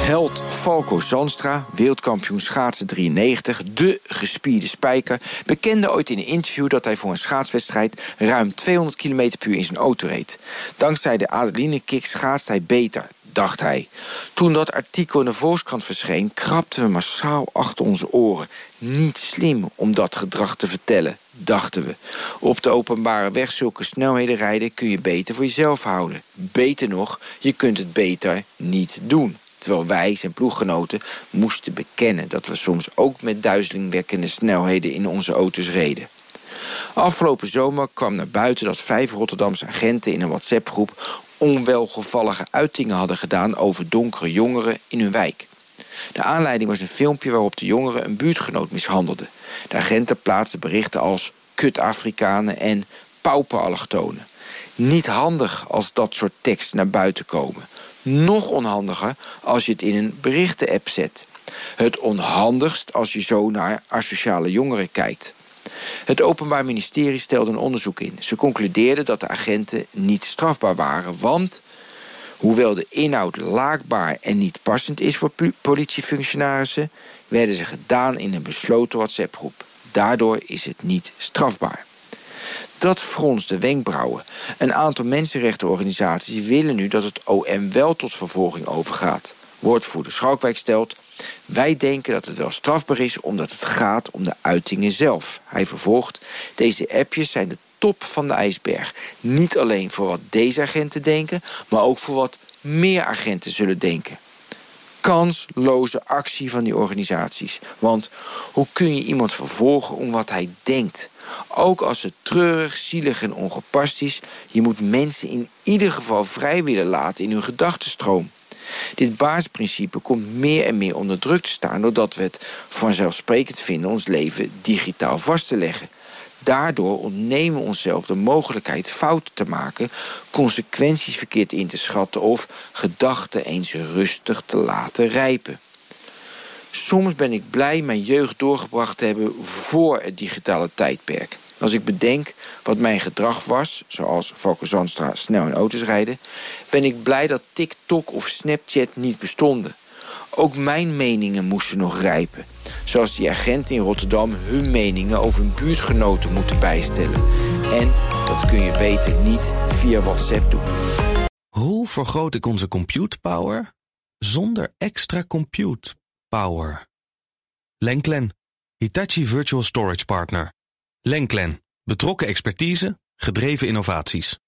Held Falco Zandstra, wereldkampioen schaatsen 93, de gespierde spijker, bekende ooit in een interview dat hij voor een schaatswedstrijd ruim 200 km per uur in zijn auto reed. Dankzij de adrenaline-kick schaatst hij beter, dacht hij. Toen dat artikel in de Volkskrant verscheen, krabden we massaal achter onze oren. Niet slim om dat gedrag te vertellen, dachten we. Op de openbare weg zulke snelheden rijden kun je beter voor jezelf houden. Beter nog, je kunt het beter niet doen. Terwijl wij, zijn ploeggenoten, moesten bekennen dat we soms ook met duizelingwekkende snelheden in onze auto's reden. Afgelopen zomer kwam naar buiten dat vijf Rotterdamse agenten in een WhatsApp-groep onwelgevallige uitingen hadden gedaan over donkere jongeren in hun wijk. De aanleiding was een filmpje waarop de jongeren een buurtgenoot mishandelden. De agenten plaatsten berichten als kut-Afrikanen en pauperallochtonen. Niet handig als dat soort teksten naar buiten komen. Nog onhandiger als je het in een berichtenapp zet. Het onhandigst als je zo naar asociale jongeren kijkt. Het Openbaar Ministerie stelde een onderzoek in. Ze concludeerden dat de agenten niet strafbaar waren, want hoewel de inhoud laakbaar en niet passend is voor politiefunctionarissen, werden ze gedaan in een besloten WhatsApp-groep. Daardoor is het niet strafbaar. Dat fronst de wenkbrauwen. Een aantal mensenrechtenorganisaties willen nu dat het OM wel tot vervolging overgaat. Woordvoerder Schalkwijk stelt... Wij denken dat het wel strafbaar is omdat het gaat om de uitingen zelf. Hij vervolgt, deze appjes zijn de top van de ijsberg. Niet alleen voor wat deze agenten denken, maar ook voor wat meer agenten zullen denken. Kansloze actie van die organisaties. Want hoe kun je iemand vervolgen om wat hij denkt? Ook als het treurig, zielig en ongepast is, je moet mensen in ieder geval vrij willen laten in hun gedachtenstroom. Dit basisprincipe komt meer en meer onder druk te staan doordat we het vanzelfsprekend vinden ons leven digitaal vast te leggen. Daardoor ontnemen we onszelf de mogelijkheid fouten te maken, consequenties verkeerd in te schatten of gedachten eens rustig te laten rijpen. Soms ben ik blij mijn jeugd doorgebracht te hebben voor het digitale tijdperk. Als ik bedenk wat mijn gedrag was, zoals Valko Zandstra snel in auto's rijden, ben ik blij dat TikTok of Snapchat niet bestonden. Ook mijn meningen moesten nog rijpen. Zoals die agenten in Rotterdam hun meningen over hun buurtgenoten moeten bijstellen. En dat kun je beter niet via WhatsApp doen. Hoe vergroot ik onze compute power zonder extra compute power? Lenklen, Hitachi Virtual Storage Partner. Lenklen, betrokken expertise, gedreven innovaties.